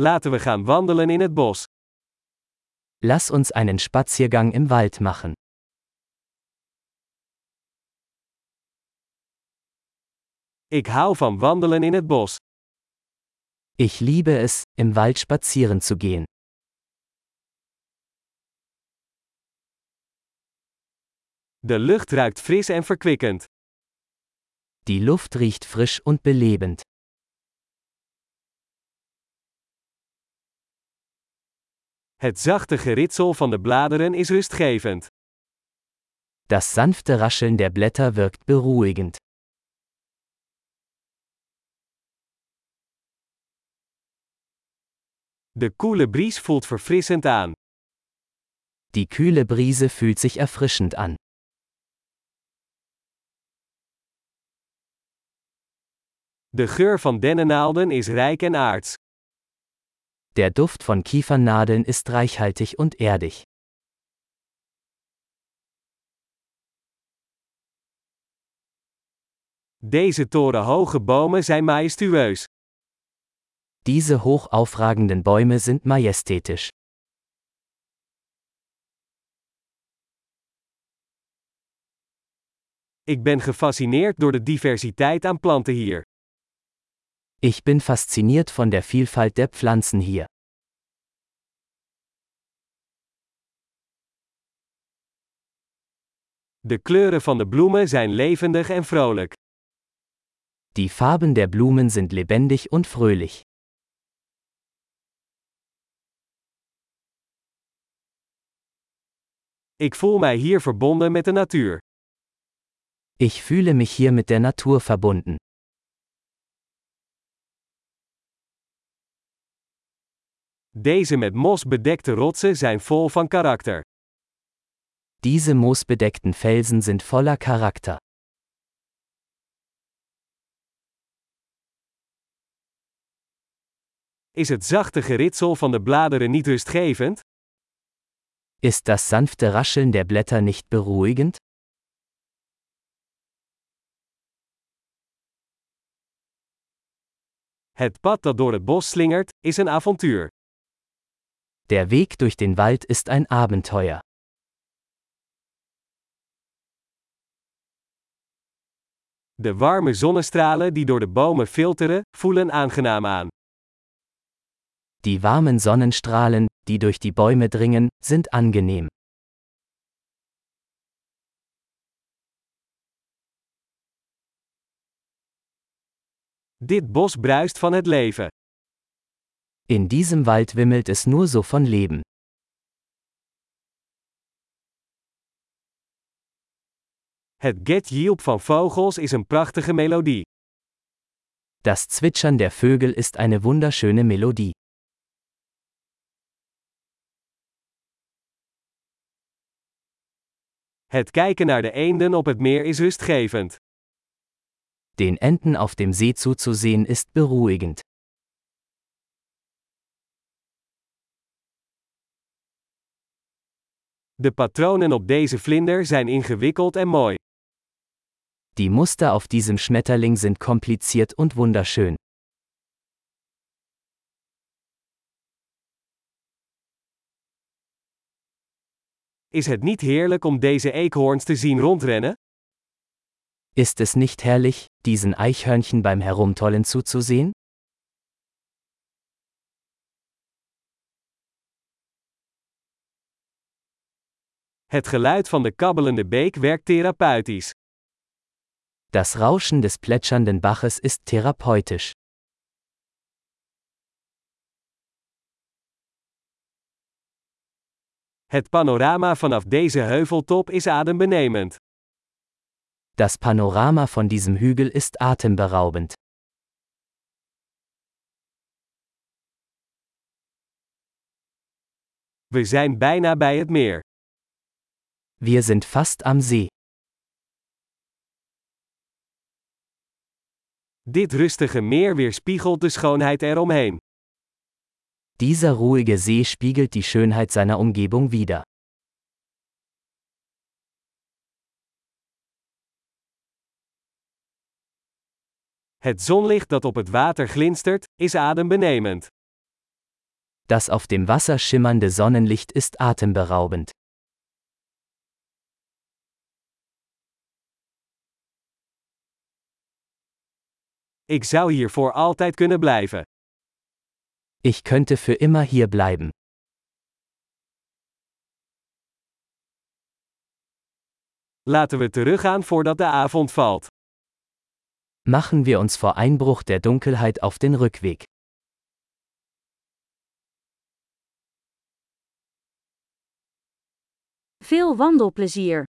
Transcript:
Laten we gaan wandelen in het bos. Lass uns einen Spaziergang im Wald machen. Ik hou van wandelen in het bos. Ich liebe es, im Wald spazieren zu gehen. De lucht ruikt fris en verkwikkend. Die Luft riecht frisch und belebend. Het zachte geritsel van de bladeren is rustgevend. Das sanfte Rascheln der Blätter wirkt beruhigend. De koele bries voelt verfrissend aan. Die kühle Brise fühlt sich erfrischend an. De geur van dennennaalden is rijk en aards. Der Duft von Kiefernadeln ist reichhaltig und erdig. Deze torenhoge bomen zijn majestueus. Diese hoch aufragenden Bäume sind majestätisch. Ik ben gefascineerd door de diversiteit aan planten hier. Ich bin fasziniert von der Vielfalt der Pflanzen hier. De kleuren van de bloemen zijn levendig en vrolijk. Die Farben der Blumen sind lebendig und fröhlich. Ik voel mij hier verbonden met de natuur. Ich fühle mich hier mit der Natur verbunden. Deze met mos bedekte rotsen zijn vol van karakter. Diese moosbedeckten Felsen sind voller Charakter. Is het zachte geritsel van de bladeren niet rustgevend? Ist das sanfte Rascheln der Blätter nicht beruhigend? Het pad dat door het bos slingert, is een avontuur. Der Weg durch den Wald ist ein Abenteuer. De warme zonnestralen die door de bomen filteren, voelen aangenaam aan. Die warmen Sonnenstrahlen, die durch die Bäume dringen, sind angenehm. Dit bos bruist van het leven. In diesem Wald wimmelt es nur so von Leben. Het get van vogels is een prachtige melodie. Das Zwitschern der Vögel ist eine wunderschöne Melodie. Het kijken naar de eenden op het meer is rustgevend. Den Enten auf dem See zuzusehen ist beruhigend. De patronen op deze vlinder zijn ingewikkeld en mooi. Die Muster auf diesem Schmetterling sind kompliziert und wunderschön. Is het niet heerlijk om deze eekhoorns te zien rondrennen? Ist es nicht herrlich, diesen Eichhörnchen beim Herumtollen zuzusehen? Het geluid van de kabbelende beek werkt therapeutisch. Das Rauschen des plätschernden Baches ist therapeutisch. Het panorama vanaf deze heuveltop is adembenemend. Das Panorama von diesem Hügel ist atemberaubend. We zijn bijna bij het meer. Wir sind fast am See. Dit rustige meer weerspiegelt de schoonheid eromheen. Dieser ruhige See spiegelt die Schönheit seiner Umgebung wider. Het zonlicht dat op het water glinstert, is adembenemend. Das auf dem Wasser schimmernde Sonnenlicht ist atemberaubend. Ik zou hier voor altijd kunnen blijven. Ich könnte für immer hier bleiben. Laten we teruggaan voordat de avond valt. Machen wir uns vor Einbruch der Dunkelheit auf den Rückweg. Veel wandelplezier!